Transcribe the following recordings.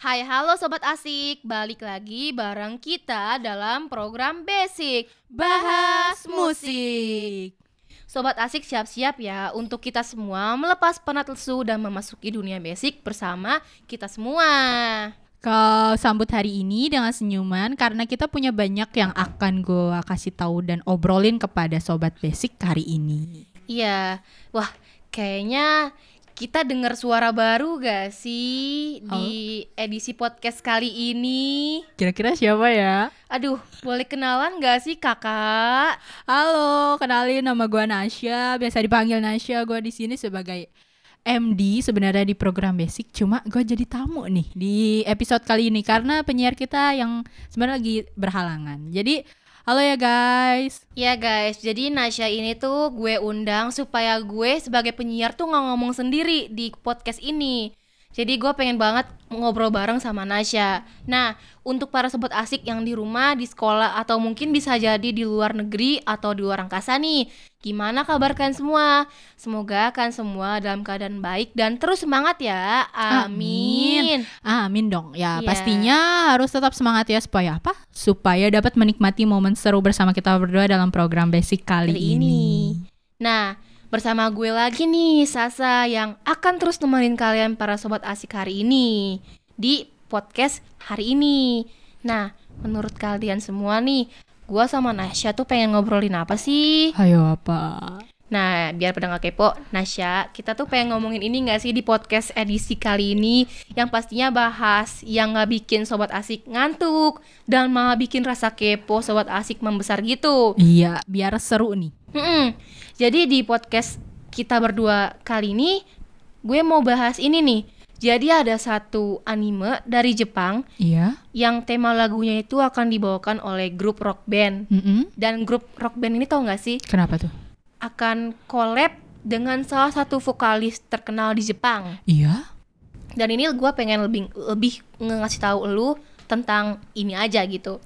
Hai halo sobat asik, balik lagi bareng kita dalam program Basic Bahas Musik. Sobat asik siap-siap ya untuk kita semua melepas penat lesu dan memasuki dunia basic bersama kita semua. Kau sambut hari ini dengan senyuman karena kita punya banyak yang akan gue kasih tahu dan obrolin kepada sobat basic hari ini. Iya, wah kayaknya kita dengar suara baru gak sih di edisi podcast kali ini? Kira-kira siapa ya? Aduh, boleh kenalan gak sih kakak? Halo, kenalin nama gue Nasya, biasa dipanggil Nasya. Gue di sini sebagai MD sebenarnya di program basic, cuma gue jadi tamu nih di episode kali ini karena penyiar kita yang sebenarnya lagi berhalangan. Jadi Halo ya guys. Ya guys, jadi Nasya ini tuh gue undang supaya gue sebagai penyiar tuh nggak ngomong sendiri di podcast ini. Jadi gue pengen banget ngobrol bareng sama Nasya. Nah, untuk para sobat asik yang di rumah, di sekolah, atau mungkin bisa jadi di luar negeri atau di luar angkasa nih, gimana kabar kalian semua? Semoga kalian semua dalam keadaan baik dan terus semangat ya. Amin. Amin dong. Ya Iya. pastinya harus tetap semangat ya supaya apa? Supaya dapat menikmati momen seru bersama kita berdua dalam program basic kali, Kali ini. ini. Nah, bersama gue lagi nih Sasa yang akan terus nemenin kalian para sobat asik hari ini di podcast hari ini. Nah, menurut kalian semua nih, gue sama Nasya tuh pengen ngobrolin apa sih? Ayo apa? Nah, biar pada nggak kepo, Nasya, kita tuh pengen ngomongin ini nggak sih di podcast edisi kali ini yang pastinya bahas yang nggak bikin sobat asik ngantuk dan malah bikin rasa kepo sobat asik membesar gitu. Iya, biar seru nih. Mm-mm. Jadi di podcast kita berdua kali ini gue mau bahas ini nih. Jadi ada satu anime dari Jepang Iya. yang tema lagunya itu akan dibawakan oleh grup rock band. Mm-mm. Dan grup rock band ini tau gak sih Kenapa tuh? akan collab dengan salah satu vokalis terkenal di Jepang. Iya. Dan ini gue pengen lebih lebih ngasih tahu lu tentang ini aja gitu.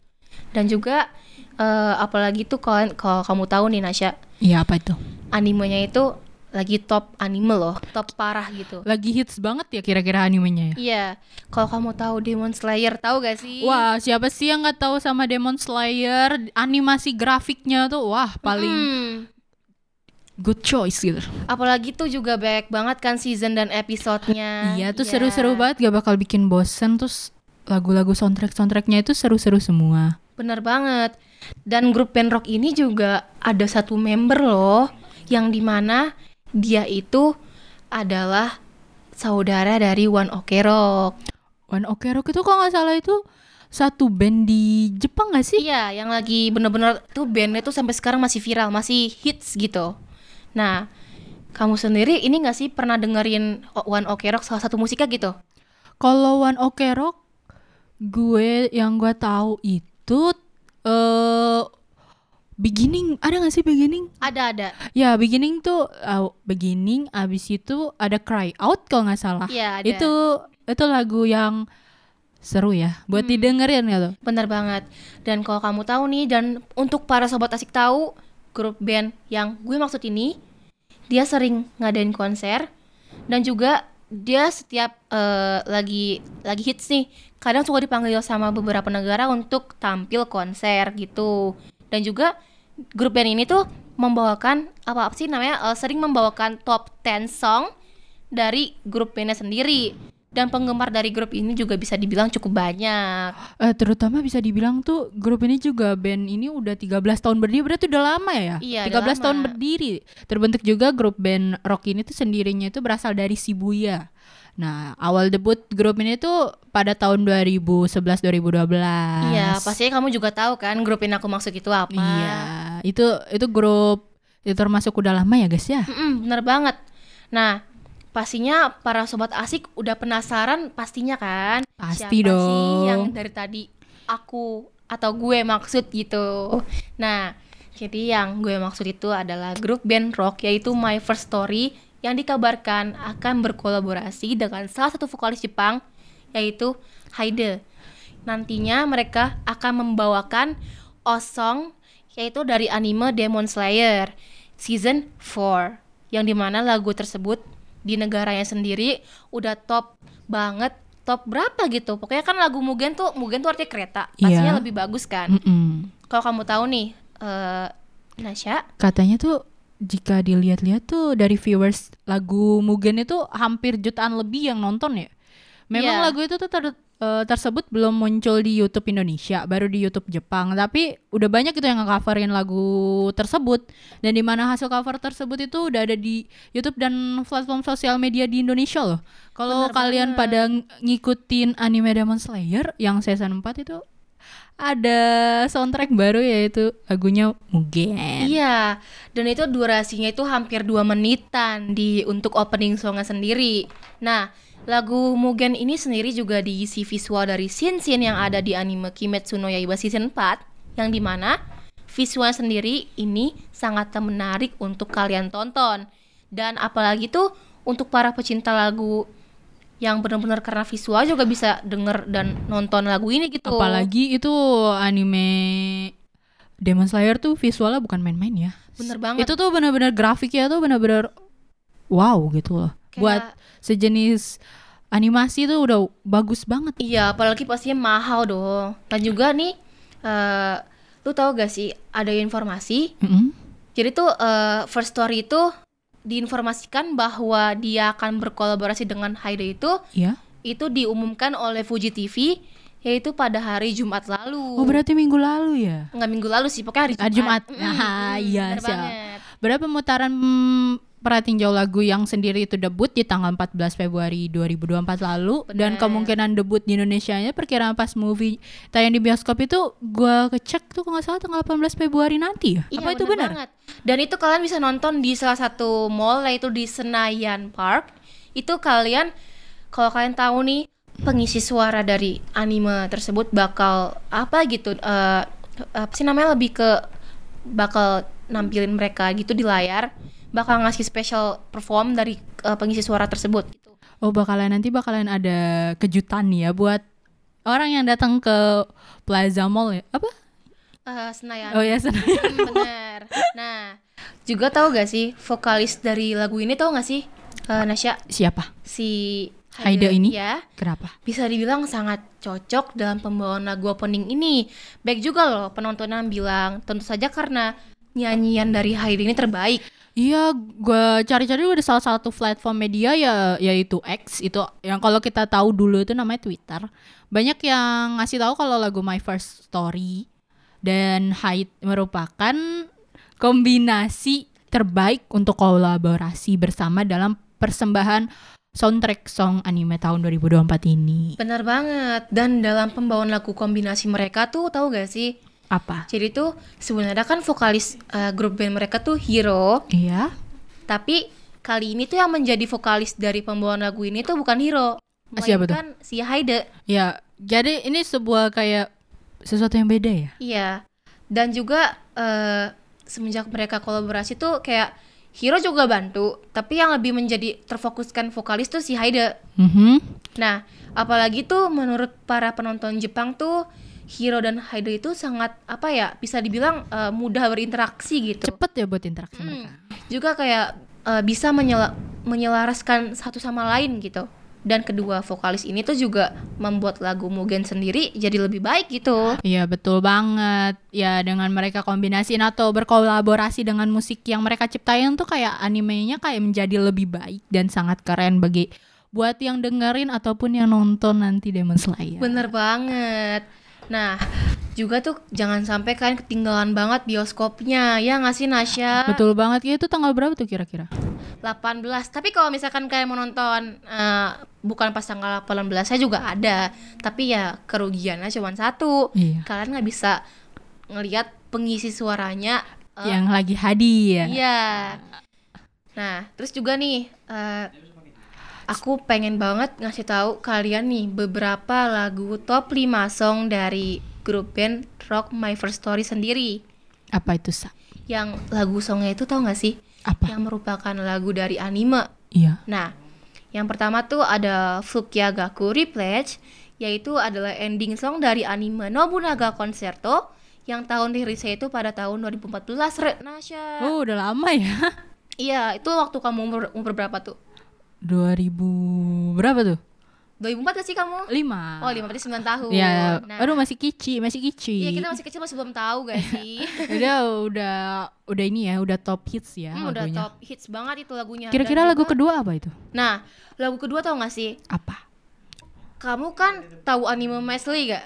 Dan juga eh, apalagi tuh kalau kalau kamu tahu nih Nasya, Iya apa itu? animenya itu lagi top anime loh, top parah gitu. Lagi hits banget ya kira-kira animenya ya? Iya, kalau kamu tahu Demon Slayer, tahu gak sih? Wah, siapa sih yang nggak tahu sama Demon Slayer? Animasi grafiknya tuh wah paling Hmm, good choice gitu. apalagi tuh juga banyak banget kan season dan episodenya. iya, tuh Iya. seru-seru banget, gak bakal bikin bosen terus lagu-lagu soundtrack-soundtracknya itu seru-seru semua. Bener banget. Dan grup band rock ini juga ada satu member loh, yang di mana dia itu adalah saudara dari One Ok Rock. One Ok Rock itu kok nggak salah itu satu band di Jepang gak sih? Iya, yang lagi bener-bener tuh bandnya tuh sampai sekarang masih viral, masih hits gitu. Nah, kamu sendiri ini gak sih pernah dengerin One Ok Rock salah satu musiknya gitu? Kalau One Ok Rock, gue yang gue tahu itu eh beginning ada gak sih beginning? Ada ada. Ya beginning tuh uh, beginning, abis itu ada cry out kalau nggak salah. Iya ada. Itu itu lagu yang seru ya, buat didengerin ya lo. Bener banget. Dan kalau kamu tahu nih dan untuk para sobat asik tahu grup band yang gue maksud ini dia sering ngadain konser dan juga dia setiap eh, lagi lagi hits nih. Kadang suka dipanggil sama beberapa negara untuk tampil konser gitu. Dan juga grup band ini tuh membawakan apa, apa sih namanya eh, sering membawakan top 10 song dari grup bandnya sendiri dan penggemar dari grup ini juga bisa dibilang cukup banyak Eh, terutama bisa dibilang tuh grup ini juga band ini udah 13 tahun berdiri berarti udah lama ya? Iya, udah 13 tahun lama. berdiri. Terbentuk juga grup band rock ini tuh sendirinya itu berasal dari Shibuya. Nah, awal debut grup ini tuh pada tahun 2011 2012. Iya, pastinya kamu juga tahu kan grup yang aku maksud itu apa. Iya, itu itu grup itu termasuk udah lama ya guys ya. Mm-mm, bener banget. Nah, pastinya para sobat asik udah penasaran pastinya kan? Pasti Siapa dong. sih yang dari tadi aku atau gue maksud gitu. Nah, jadi yang gue maksud itu adalah grup band rock yaitu My First Story yang dikabarkan akan berkolaborasi dengan salah satu vokalis Jepang yaitu Haide. Nantinya mereka akan membawakan Osong yaitu dari anime Demon Slayer season 4 yang di mana lagu tersebut di negaranya sendiri udah top banget top berapa gitu. Pokoknya kan lagu Mugen tuh Mugen tuh artinya kereta. Pastinya Iya. lebih bagus kan. Mm-mm. Kalau kamu tahu nih eh Nasya, Katanya tuh jika dilihat-lihat tuh dari viewers lagu Mugen itu hampir jutaan lebih yang nonton ya. Memang Iya. lagu itu tuh ter- eh, tersebut belum muncul di YouTube Indonesia, baru di YouTube Jepang. Tapi udah banyak itu yang nge-coverin lagu tersebut. Dan di mana hasil cover tersebut itu udah ada di YouTube dan platform sosial media di Indonesia loh. Kalau Bener kalian banget. pada ng- ngikutin anime Demon Slayer yang season 4 itu ada soundtrack baru yaitu lagunya Mugen. Iya, dan itu durasinya itu hampir dua menitan di untuk opening songnya sendiri. Nah, lagu Mugen ini sendiri juga diisi visual dari scene-scene yang ada di anime Kimetsu no Yaiba season 4 yang di mana visual sendiri ini sangat menarik untuk kalian tonton. Dan apalagi tuh untuk para pecinta lagu yang benar-benar karena visual juga bisa denger dan nonton lagu ini gitu. Apalagi itu anime Demon Slayer tuh visualnya bukan main-main ya. Bener banget. Itu tuh benar-benar grafiknya tuh benar-benar wow gitu loh. Kayak- Buat sejenis animasi tuh udah bagus banget. Iya, apalagi pastinya mahal dong. Dan juga nih, eh lu tahu gak sih ada informasi? Mm-mm. Jadi tuh eh, First Story itu diinformasikan bahwa dia akan berkolaborasi dengan Hyde itu, Iya. itu diumumkan oleh Fuji TV, yaitu pada hari Jumat lalu. Oh berarti minggu lalu ya? Nggak minggu lalu sih, pokoknya hari Jumat. Hari Jumat. Mm, Nah, mm, iya, siap. banget. Berapa pemutaran mm, perhatiin jauh lagu yang sendiri itu debut di tanggal 14 Februari 2024 lalu dan Bener. kemungkinan debut di Indonesia-nya perkiraan pas movie tayang di bioskop itu gua kecek tuh kalau nggak salah tanggal 18 Februari nanti ya. Iya, Apa itu benar? banget. Dan itu kalian bisa nonton di salah satu mall yaitu di Senayan Park. Itu kalian kalau kalian tahu nih pengisi suara dari anime tersebut bakal apa gitu eh apa sih namanya lebih ke bakal nampilin mereka gitu di layar, bakal ngasih special perform dari eh, pengisi suara tersebut gitu. Oh bakalan nanti bakalan ada kejutan nih ya buat orang yang datang ke Plaza Mall ya. Apa? Eh, Senayan. Oh ya Senayan. Hmm, bener. Nah, juga tahu gak sih vokalis dari lagu ini tahu gak sih eh, Nasya? Siapa? si Haida ini? ya Kenapa? bisa dibilang sangat cocok dalam pembawaan lagu opening ini. Baik juga loh penonton yang bilang tentu saja karena nyanyian dari Haida ini terbaik. Iya, gua cari-cari ada salah satu platform media ya yaitu X itu yang kalau kita tahu dulu itu namanya Twitter. Banyak yang ngasih tahu kalau lagu My First Story dan Hyde merupakan kombinasi terbaik untuk kolaborasi bersama dalam persembahan soundtrack song anime tahun 2024 ini. Benar banget. Dan dalam pembawaan lagu kombinasi mereka tuh tahu gak sih? Apa? Jadi tuh sebenarnya kan vokalis eh, grup band mereka tuh Hiro, Iya. tapi kali ini tuh yang menjadi vokalis dari pembawaan lagu ini tuh bukan Hiro, Ah, siapa tuh? melainkan si Haida. Ya, jadi ini sebuah kayak sesuatu yang beda ya. Iya. Dan juga eh, semenjak mereka kolaborasi tuh kayak Hiro juga bantu, tapi yang lebih menjadi terfokuskan vokalis tuh si Haida. Mhm. Nah, apalagi tuh menurut para penonton Jepang tuh Hiro dan Haida itu sangat apa ya, bisa dibilang eh, mudah berinteraksi gitu. Cepet ya buat interaksi Hmm. mereka. Juga kayak eh, bisa menyela- menyelaraskan satu sama lain gitu. Dan kedua vokalis ini tuh juga membuat lagu Mugen sendiri jadi lebih baik gitu. Iya betul banget Ya dengan mereka kombinasiin atau berkolaborasi dengan musik yang mereka ciptain tuh kayak animenya kayak menjadi lebih baik Dan sangat keren bagi buat yang dengerin ataupun yang nonton nanti Demon Slayer Bener banget. Nah, juga tuh jangan sampai kalian ketinggalan banget bioskopnya. Ya nggak sih Nasya? Betul banget ya itu tanggal berapa tuh kira-kira? 18. Tapi kalau misalkan kalian mau nonton eh, bukan pas tanggal 18 saya juga ada. Tapi ya kerugiannya cuma satu. Iya Kalian nggak bisa ngelihat pengisi suaranya. eh, Yang lagi hadir Iya. Nah, terus juga nih eh, aku pengen banget ngasih tahu kalian nih beberapa lagu top 5 song dari grup band Rock My First Story sendiri. Apa itu Sa? Yang lagu songnya itu tau gak sih? Apa? Yang merupakan lagu dari anime. Iya Nah, yang pertama tuh ada Fukyagaku Repledge, yaitu adalah ending song dari anime Nobunaga Concerto yang tahun rilisnya itu pada tahun 2014, Re, Nasya. Oh udah lama ya Iya, itu waktu kamu umur, umur berapa tuh? 2000 berapa tuh? 2004 gak sih kamu? Lima. Oh, 5 berarti 9 tahun. Ya, Nah, aduh masih kici, masih kici. Iya, kita masih kecil masih belum tahu gak sih? udah udah udah ini ya, udah top hits ya Hmm, udah lagunya. top hits banget itu lagunya. Kira-kira lagu kedua apa itu? Nah, lagu kedua tau gak sih? Apa? Kamu kan tahu anime Mesli gak?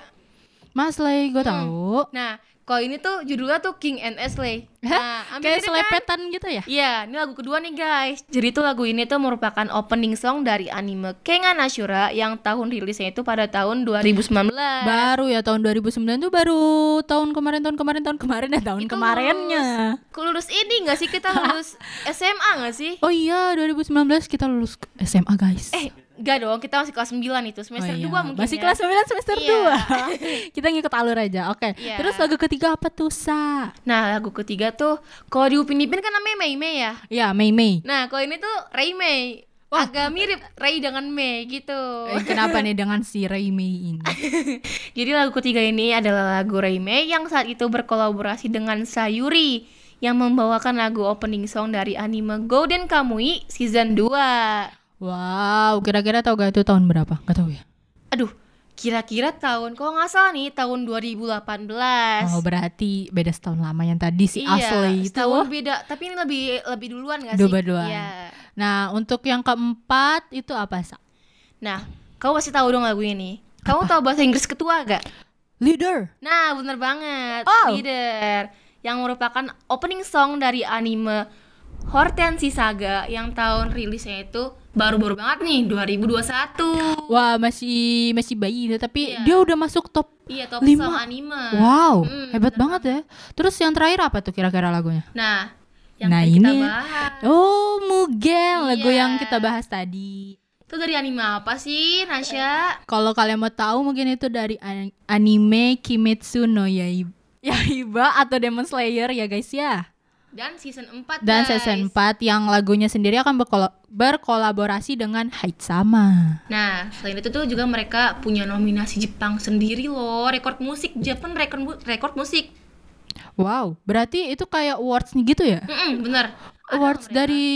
Mas Lay, gue Hmm. tahu. Nah, kalau ini tuh judulnya tuh King and Ashley. Nah, Kayak kan? selepetan gitu ya? Iya, ini lagu kedua nih guys. Jadi tuh lagu ini tuh merupakan opening song dari anime Kengan Ashura yang tahun rilisnya itu pada tahun 2019. Baru ya tahun 2009 tuh baru tahun kemarin tahun kemarin tahun kemarin ya tahun Itu kemarinnya. Lulus, lulus ini gak sih kita lulus SMA gak sih? Oh iya 2019 kita lulus SMA guys. Eh, gak dong, kita masih kelas 9 itu, semester Oh iya, 2 mungkin Masih ya. kelas 9 semester Iya. 2 Kita ngikut alur aja Oke Iya. Terus lagu ketiga apa tuh Sa? Nah, lagu ketiga tuh kalau di Upin Ipin kan namanya Mei Mei ya. Ya Mei Mei Nah, kalau ini tuh Ray Mei. Agak mirip Ray dengan Mei gitu. Eh, Kenapa nih dengan si Ray Mei ini? Jadi lagu ketiga ini adalah lagu Ray Mei yang saat itu berkolaborasi dengan Sayuri yang membawakan lagu opening song dari anime Golden Kamui season 2. Wow Kira-kira tau gak itu tahun berapa? Gak tahu ya Aduh, kira-kira tahun kalau nggak salah nih tahun 2018. Oh berarti beda setahun lama yang tadi si iya, Ashley itu setahun beda, tapi ini lebih lebih duluan gak sih? Dua duluan. Iya. Nah untuk yang keempat itu apa Sa? Nah, kamu pasti tahu dong lagu ini. Kamu tahu bahasa Inggris ketua gak? Leader Nah, bener banget. Oh. Leader yang merupakan opening song dari anime Hortensi Saga yang tahun rilisnya itu baru-baru banget nih 2021. Wah masih masih bayi Tapi Iya. dia udah masuk top Iya, top Lima. song anime. Wow Hmm, Hebat bener banget ya Terus yang terakhir apa tuh kira-kira lagunya? Nah, yang Nah, tadi kita ini- bahas Oh Mugen Lagu Iya. yang kita bahas tadi itu dari anime apa sih, Nasya? Kalau kalian mau tahu mungkin itu dari an- anime Kimetsu no Yaib- Yaiba atau Demon Slayer ya guys ya. Dan season 4 Dan guys. season 4 yang lagunya sendiri akan berkol- berkolaborasi dengan Haitsama. Nah, selain itu tuh juga mereka punya nominasi Jepang sendiri loh, rekor musik Japan rekor rekor musik. Wow, berarti itu kayak awards nih gitu ya? Mm-mm, bener. Ada Awards dari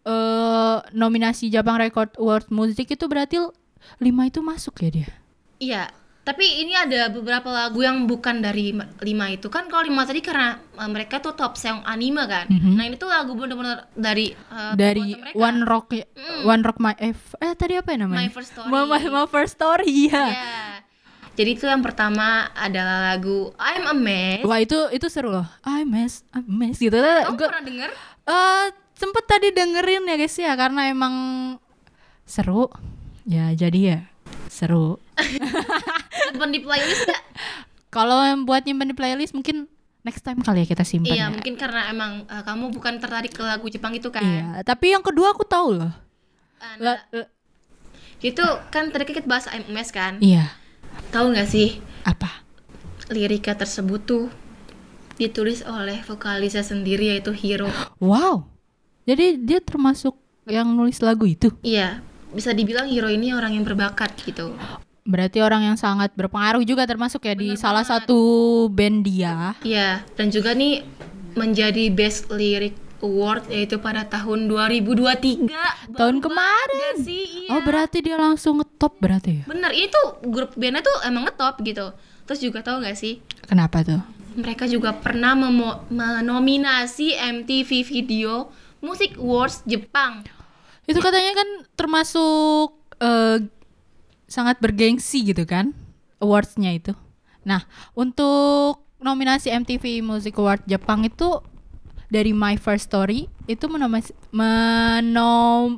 eh, nominasi Jepang Record Awards Music itu berarti 5 itu masuk ya dia. Iya, tapi ini ada beberapa lagu yang bukan dari ma- lima itu kan kalau lima tadi karena uh, mereka tuh top song anime kan. Mhm. Nah ini tuh lagu bener-bener dari uh, Dari. One Rock Mm. One Rock My eh, f- eh tadi apa ya namanya? My First Story. My, my, my First Story ya. Iya. Jadi itu yang pertama adalah lagu I'm a Mess. Wah itu itu seru loh. I mess, I mess gitu. Kamu Gue pernah denger? eh sempet tadi dengerin ya guys ya karena emang seru. Ya jadi ya seru. Simpen di playlist gak? Kalau yang buat nyimpen di playlist mungkin next time kali ya kita simpan Iya, ya. mungkin karena emang uh, kamu bukan tertarik ke lagu Jepang itu kan. Iya, tapi yang kedua aku tahu loh. Uh, nah, itu kan tadi kita bahas I'm a Mess kan. iya, Tahu nggak sih apa? lirika tersebut tuh ditulis oleh vokalisnya sendiri yaitu Hiro. Wow. Jadi dia termasuk yang nulis lagu itu. Iya, bisa dibilang Hiro ini orang yang berbakat gitu. Berarti orang yang sangat berpengaruh juga termasuk ya di Bener salah banget. satu band dia. Iya, dan juga nih menjadi Best Lyric Award yaitu pada tahun 2023. Tahun kemarin. gak sih? Iya. Oh berarti dia langsung ngetop berarti ya? Bener, itu grup bandnya tuh emang ngetop gitu. Terus juga tahu nggak sih? Kenapa tuh? Mereka juga pernah menominasi MTV Video Music Awards Jepang. Itu katanya kan termasuk eh, sangat bergengsi gitu kan awardsnya itu. Nah untuk nominasi MTV Music Award Jepang itu dari My First Story itu menomis- menominasi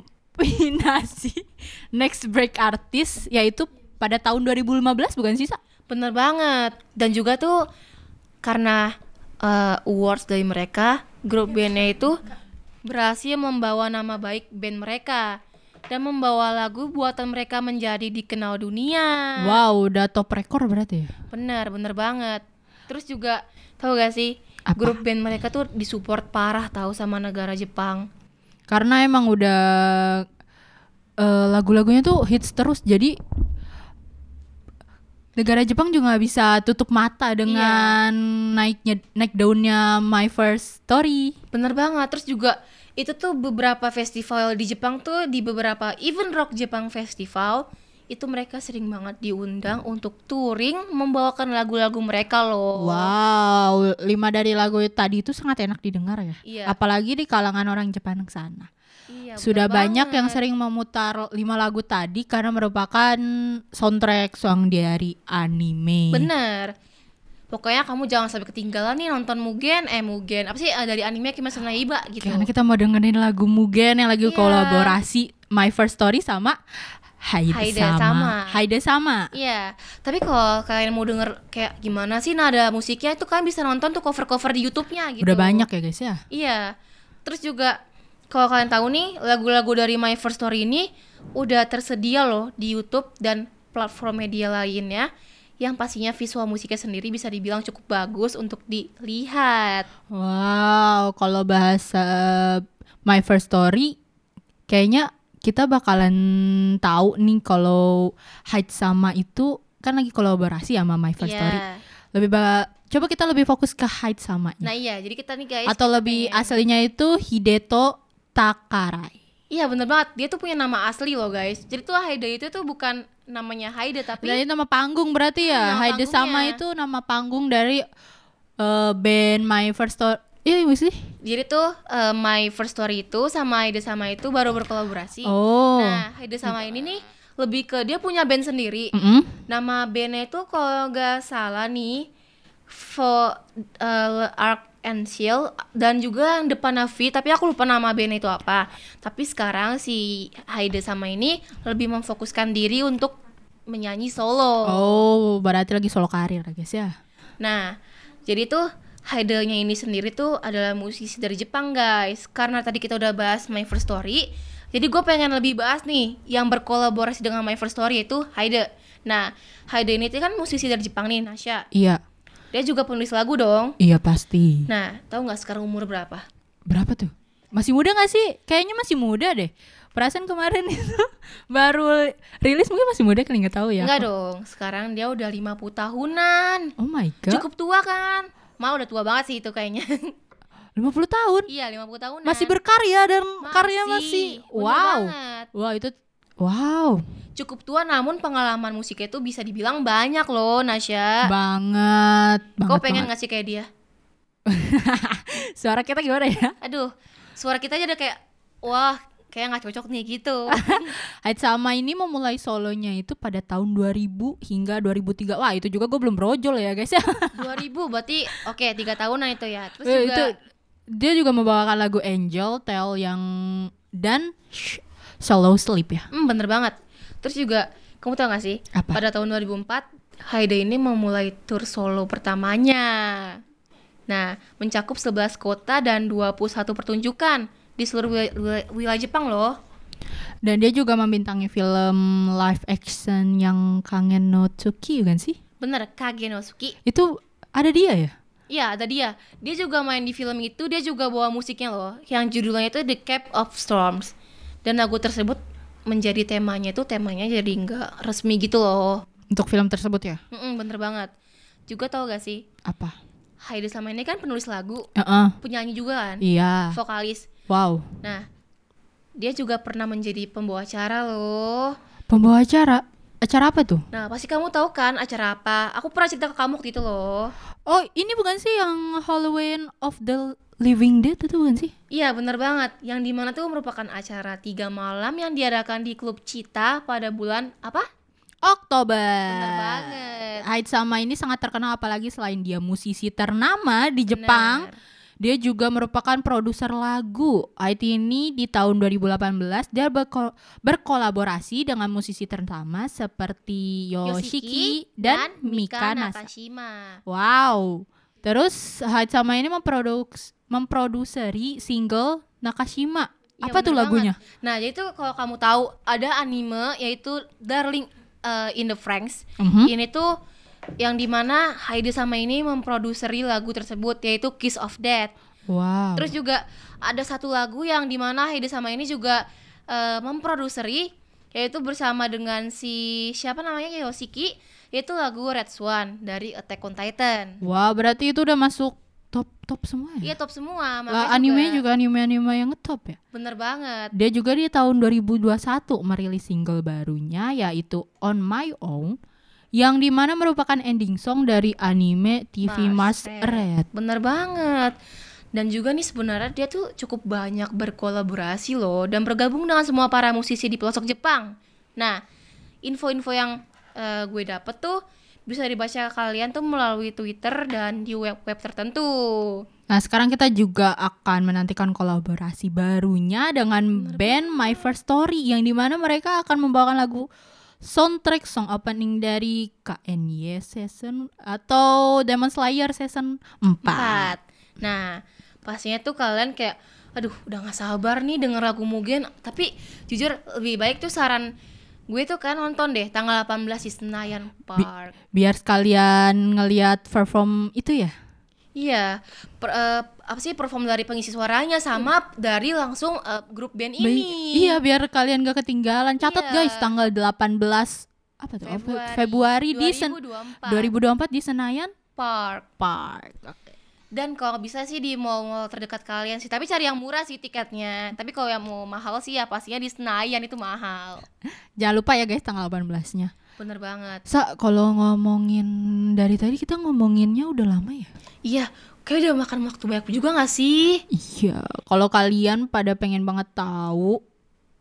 Next Break Artist yaitu pada tahun 2015 bukan sih Sa? Bener banget. Dan juga tuh karena uh, awards dari mereka, grup bandnya itu berhasil membawa nama baik band mereka dan membawa lagu buatan mereka menjadi dikenal dunia. Wow udah top rekor berarti ya? Bener, bener banget. Terus juga tahu gak sih Apa? grup band mereka tuh disupport parah tahu sama negara Jepang. Karena emang udah eh, lagu-lagunya tuh hits terus jadi negara Jepang juga nggak bisa tutup mata dengan naiknya naik daunnya My First Story. Bener banget. Terus juga itu tuh beberapa festival di Jepang tuh di beberapa event rock Jepang festival itu mereka sering banget diundang untuk touring membawakan lagu-lagu mereka loh. Wow, lima dari lagu tadi itu sangat enak didengar ya. Iya. Apalagi di kalangan orang Jepang sana. Iya, Sudah banyak yang banget. sering memutar lima lagu tadi karena merupakan soundtrack song dari anime. Bener. Pokoknya kamu jangan sampai ketinggalan nih nonton Mugen, eh Mugen apa sih eh, dari anime Kimetsu no Yaiba gitu. Karena kita mau dengerin lagu Mugen yang lagi Iya. kolaborasi My First Story sama Haide, Haide sama. sama. Haide sama. Iya, tapi kalau kalian mau denger kayak gimana sih nada musiknya itu kalian bisa nonton tuh cover-cover di YouTube-nya gitu. Udah banyak ya guys ya. Iya. Terus juga kalau kalian tahu nih lagu-lagu dari My First Story ini udah tersedia loh di YouTube dan platform media lainnya yang pastinya visual musiknya sendiri bisa dibilang cukup bagus untuk dilihat. Wow, kalau bahasa My First Story kayaknya kita bakalan tahu nih kalau Haide sama itu kan lagi kolaborasi sama My First Iya. Story. Lebih ba- coba kita lebih fokus ke Haide sama Nah iya, jadi kita nih guys atau lebih pengen- aslinya itu Hideto Takarai. Iya bener banget, dia tuh punya nama asli loh guys Jadi tuh Haida itu tuh bukan namanya Haida tapi itu nama panggung berarti Hmm, ya. nama Haide sama itu nama panggung dari eh, band My First Story. Iya, iya sih. Jadi tuh eh, My First Story itu sama Haida sama itu baru berkolaborasi Oh. Nah Haida sama ini nih lebih ke dia punya band sendiri Mm-mm. Nama bandnya itu kalau nggak salah nih For uh, Arc and Shield dan juga yang depannya V tapi aku lupa nama bandnya itu apa. Tapi sekarang si Haida sama ini lebih memfokuskan diri untuk menyanyi solo. Oh, berarti lagi solo karir ya guys ya. Nah, jadi tuh Haidanya ini sendiri tuh adalah musisi dari Jepang guys. Karena tadi kita udah bahas My First Story Jadi gue pengen lebih bahas nih Yang berkolaborasi dengan My First Story itu Haida Nah, Haida ini tuh kan musisi dari Jepang nih, Nasya Iya. Dia juga penulis lagu dong Iya pasti. Nah, tahu nggak sekarang umur berapa? Berapa tuh? Masih muda gak sih? Kayaknya masih muda deh. Perasaan kemarin itu baru rilis mungkin masih muda kali nggak tahu ya. Enggak dong, sekarang dia udah 50 tahunan Oh my god. Cukup tua kan? Mau udah tua banget sih itu kayaknya 50 tahun. Iya, 50 tahunan Masih berkarya dan karya masih wow. banget. Wow, itu wow. cukup tua namun pengalaman musiknya itu bisa dibilang banyak loh Nasya Banget. Banget. kau pengen banget. ngasih kayak dia Suara kita gimana ya? aduh suara kita aja udah kayak wah kayak nggak cocok nih gitu Haid sama ini memulai solonya itu pada tahun 2000 hingga 2003. Wah, itu juga gue belum brojol ya, guys ya. 2000 berarti oke tiga tahunan itu ya terus Eh, juga itu dia juga membawakan lagu Angel Tell yang dan Sh- Shallow Sleep ya. hmm, bener banget terus juga kamu tau gak sih Apa? pada tahun 2004 Haida ini memulai tour solo pertamanya nah mencakup 11 kota dan 21 pertunjukan di seluruh wil- wil- wilayah Jepang loh Dan dia juga membintangi film live action yang Kangen no Tsuki kan sih? bener Kage no Suki Itu ada dia ya? Iya, ada dia. Dia juga main di film itu, dia juga bawa musiknya loh. Yang judulnya itu The Cap of Storms. Dan lagu tersebut menjadi temanya itu temanya jadi nggak resmi gitu loh. Untuk film tersebut ya? Mm-mm, bener banget. Juga tau gak sih, Apa? Haida sama ini kan penulis lagu, Heeh. penyanyi juga kan, Iya. vokalis. Wow. Nah, dia juga pernah menjadi pembawa acara loh. Pembawa acara. Acara apa tuh? Nah, pasti kamu tahu kan acara apa? Aku pernah cerita ke kamu waktu itu loh. Oh, ini bukan sih yang Halloween of the Living Dead itu bukan sih? Iya bener banget, yang di mana tuh merupakan acara tiga malam yang diadakan di klub Cita pada bulan apa? Oktober. Bener banget. Haid sama ini sangat terkenal apalagi selain dia musisi ternama di Jepang, Bener. dia juga merupakan produser lagu. Haid ini di tahun 2018 dia berko- berkolaborasi dengan musisi ternama seperti Yoshiki, dan, Mika Nasa. Nakashima. Wow. Terus Haid sama ini memproduks memproduseri single Nakashima. Iya, Apa tuh lagunya? banget. Nah, jadi tuh kalau kamu tahu ada anime yaitu Darling uh, in the Franxx. Mhm. Ini tuh yang di mana Heidi sama ini memproduseri lagu tersebut yaitu Kiss of Death. Wow. Terus juga ada satu lagu yang di mana Heidi sama ini juga eh, memproduseri yaitu bersama dengan si siapa namanya Yoshiki yaitu lagu Red Swan dari Attack on Titan. Wah, berarti itu udah masuk top top semua Iya ya. top semua. Lah, anime juga anime-anime yang ngetop ya. Bener banget. Dia juga di tahun 2021 merilis single barunya yaitu On My Own yang di mana merupakan ending song dari anime TV Mars Mars Red. Bener banget. Dan juga nih sebenarnya dia tuh cukup banyak berkolaborasi loh dan bergabung dengan semua para musisi di pelosok Jepang. Nah, info-info yang eh, gue dapet tuh bisa dibaca kalian tuh melalui Twitter dan di web-web tertentu. Nah, sekarang kita juga akan menantikan kolaborasi barunya dengan band My First Story yang di mana mereka akan membawakan lagu soundtrack song opening dari KNY season atau Demon Slayer season 4. Empat. Nah, pastinya tuh kalian kayak, aduh, udah gak sabar nih denger lagu Mugen. Tapi jujur lebih baik tuh saran gue tuh kan nonton deh tanggal 18 di Senayan Park. Biar sekalian ngeliat perform itu ya. Iya, per- eh, apa sih perform dari pengisi suaranya sama dari langsung eh, grup band Bi- ini. Iya, biar kalian gak ketinggalan. Catat Iya. guys, tanggal 18 apa tuh? Februari, Februari di Sen 2024 2024 di Senayan Park. Park. Dan kalau bisa sih di mall-mall terdekat kalian sih, tapi cari yang murah sih tiketnya. Tapi kalau yang mau mahal sih ya pastinya di Senayan itu mahal. Jangan lupa ya guys tanggal 18-nya. Bener banget. Sa, kalau ngomongin dari tadi kita ngomonginnya udah lama ya? Iya, kayak udah makan waktu banyak juga gak sih? Iya, kalau kalian pada pengen banget tahu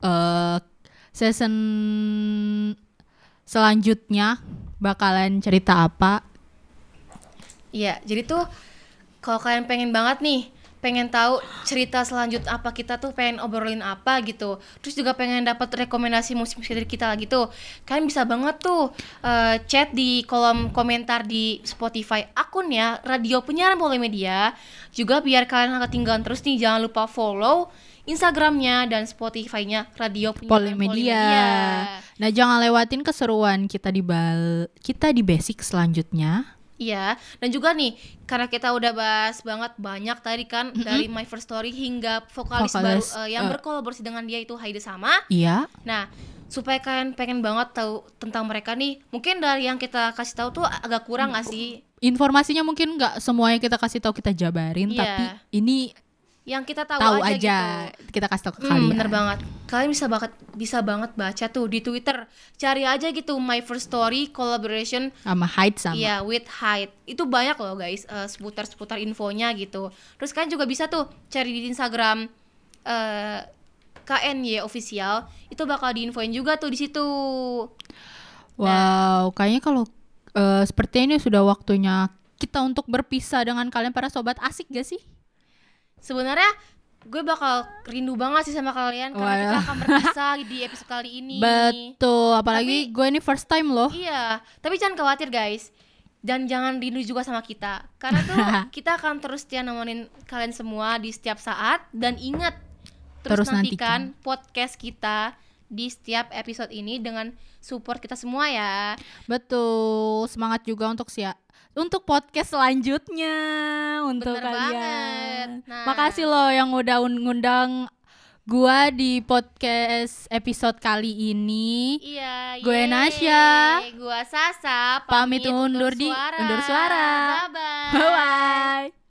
eh season selanjutnya bakalan cerita apa? Iya, jadi tuh kalau kalian pengen banget nih, pengen tahu cerita selanjut apa kita tuh pengen obrolin apa gitu. Terus juga pengen dapat rekomendasi musik-musik dari kita lagi tuh. Kalian bisa banget tuh eh, chat di kolom komentar di Spotify akunnya Radio Penyiaran Polimedia. Juga biar kalian nggak ketinggalan terus nih, jangan lupa follow Instagramnya dan Spotify-nya Radio Penyiaran Polimedia. Nah, jangan lewatin keseruan kita di bal kita di basic selanjutnya. Iya, dan juga nih karena kita udah bahas banget banyak tadi kan dari My First Story hingga vokalis, Vokalis, baru eh, yang eh. berkolaborasi dengan dia itu Haide sama. Iya. Nah, supaya kalian pengen banget tahu tentang mereka nih, mungkin dari yang kita kasih tahu tuh agak kurang gak sih? Informasinya mungkin nggak semuanya kita kasih tahu kita jabarin, Iya. tapi ini Yang kita tahu, tahu aja, aja, gitu. kita kasih tahu ke Hmm, kalian. bener banget. Kalian bisa banget bisa banget baca tuh di Twitter. Cari aja gitu My First Story collaboration Sama height sama. Iya, with height. Itu banyak loh guys, eh, seputar-seputar infonya gitu. Terus kalian juga bisa tuh cari di Instagram eh KNY official, itu bakal diinfoin juga tuh di situ. Wow, kayaknya kalau eh, seperti ini sudah waktunya kita untuk berpisah dengan kalian para sobat asik gak sih? Sebenarnya gue bakal rindu banget sih sama kalian karena kita akan berpisah di episode kali ini. Betul, apalagi gue ini first time loh. Iya, tapi jangan khawatir guys. Dan jangan rindu juga sama kita. Karena tuh kita akan terus setia nemenin kalian semua di setiap saat dan ingat terus, Terus nantikan podcast kita di setiap episode ini dengan support kita semua ya. Betul, semangat juga untuk sia untuk podcast selanjutnya untuk Bener kalian. banget. Nah. Makasih loh yang udah un- ngundang gua di podcast episode kali ini. Iya, Gue. Nasya. Gua Sasa, Pamit undur di- undur suara. Bye-bye. Bye bye.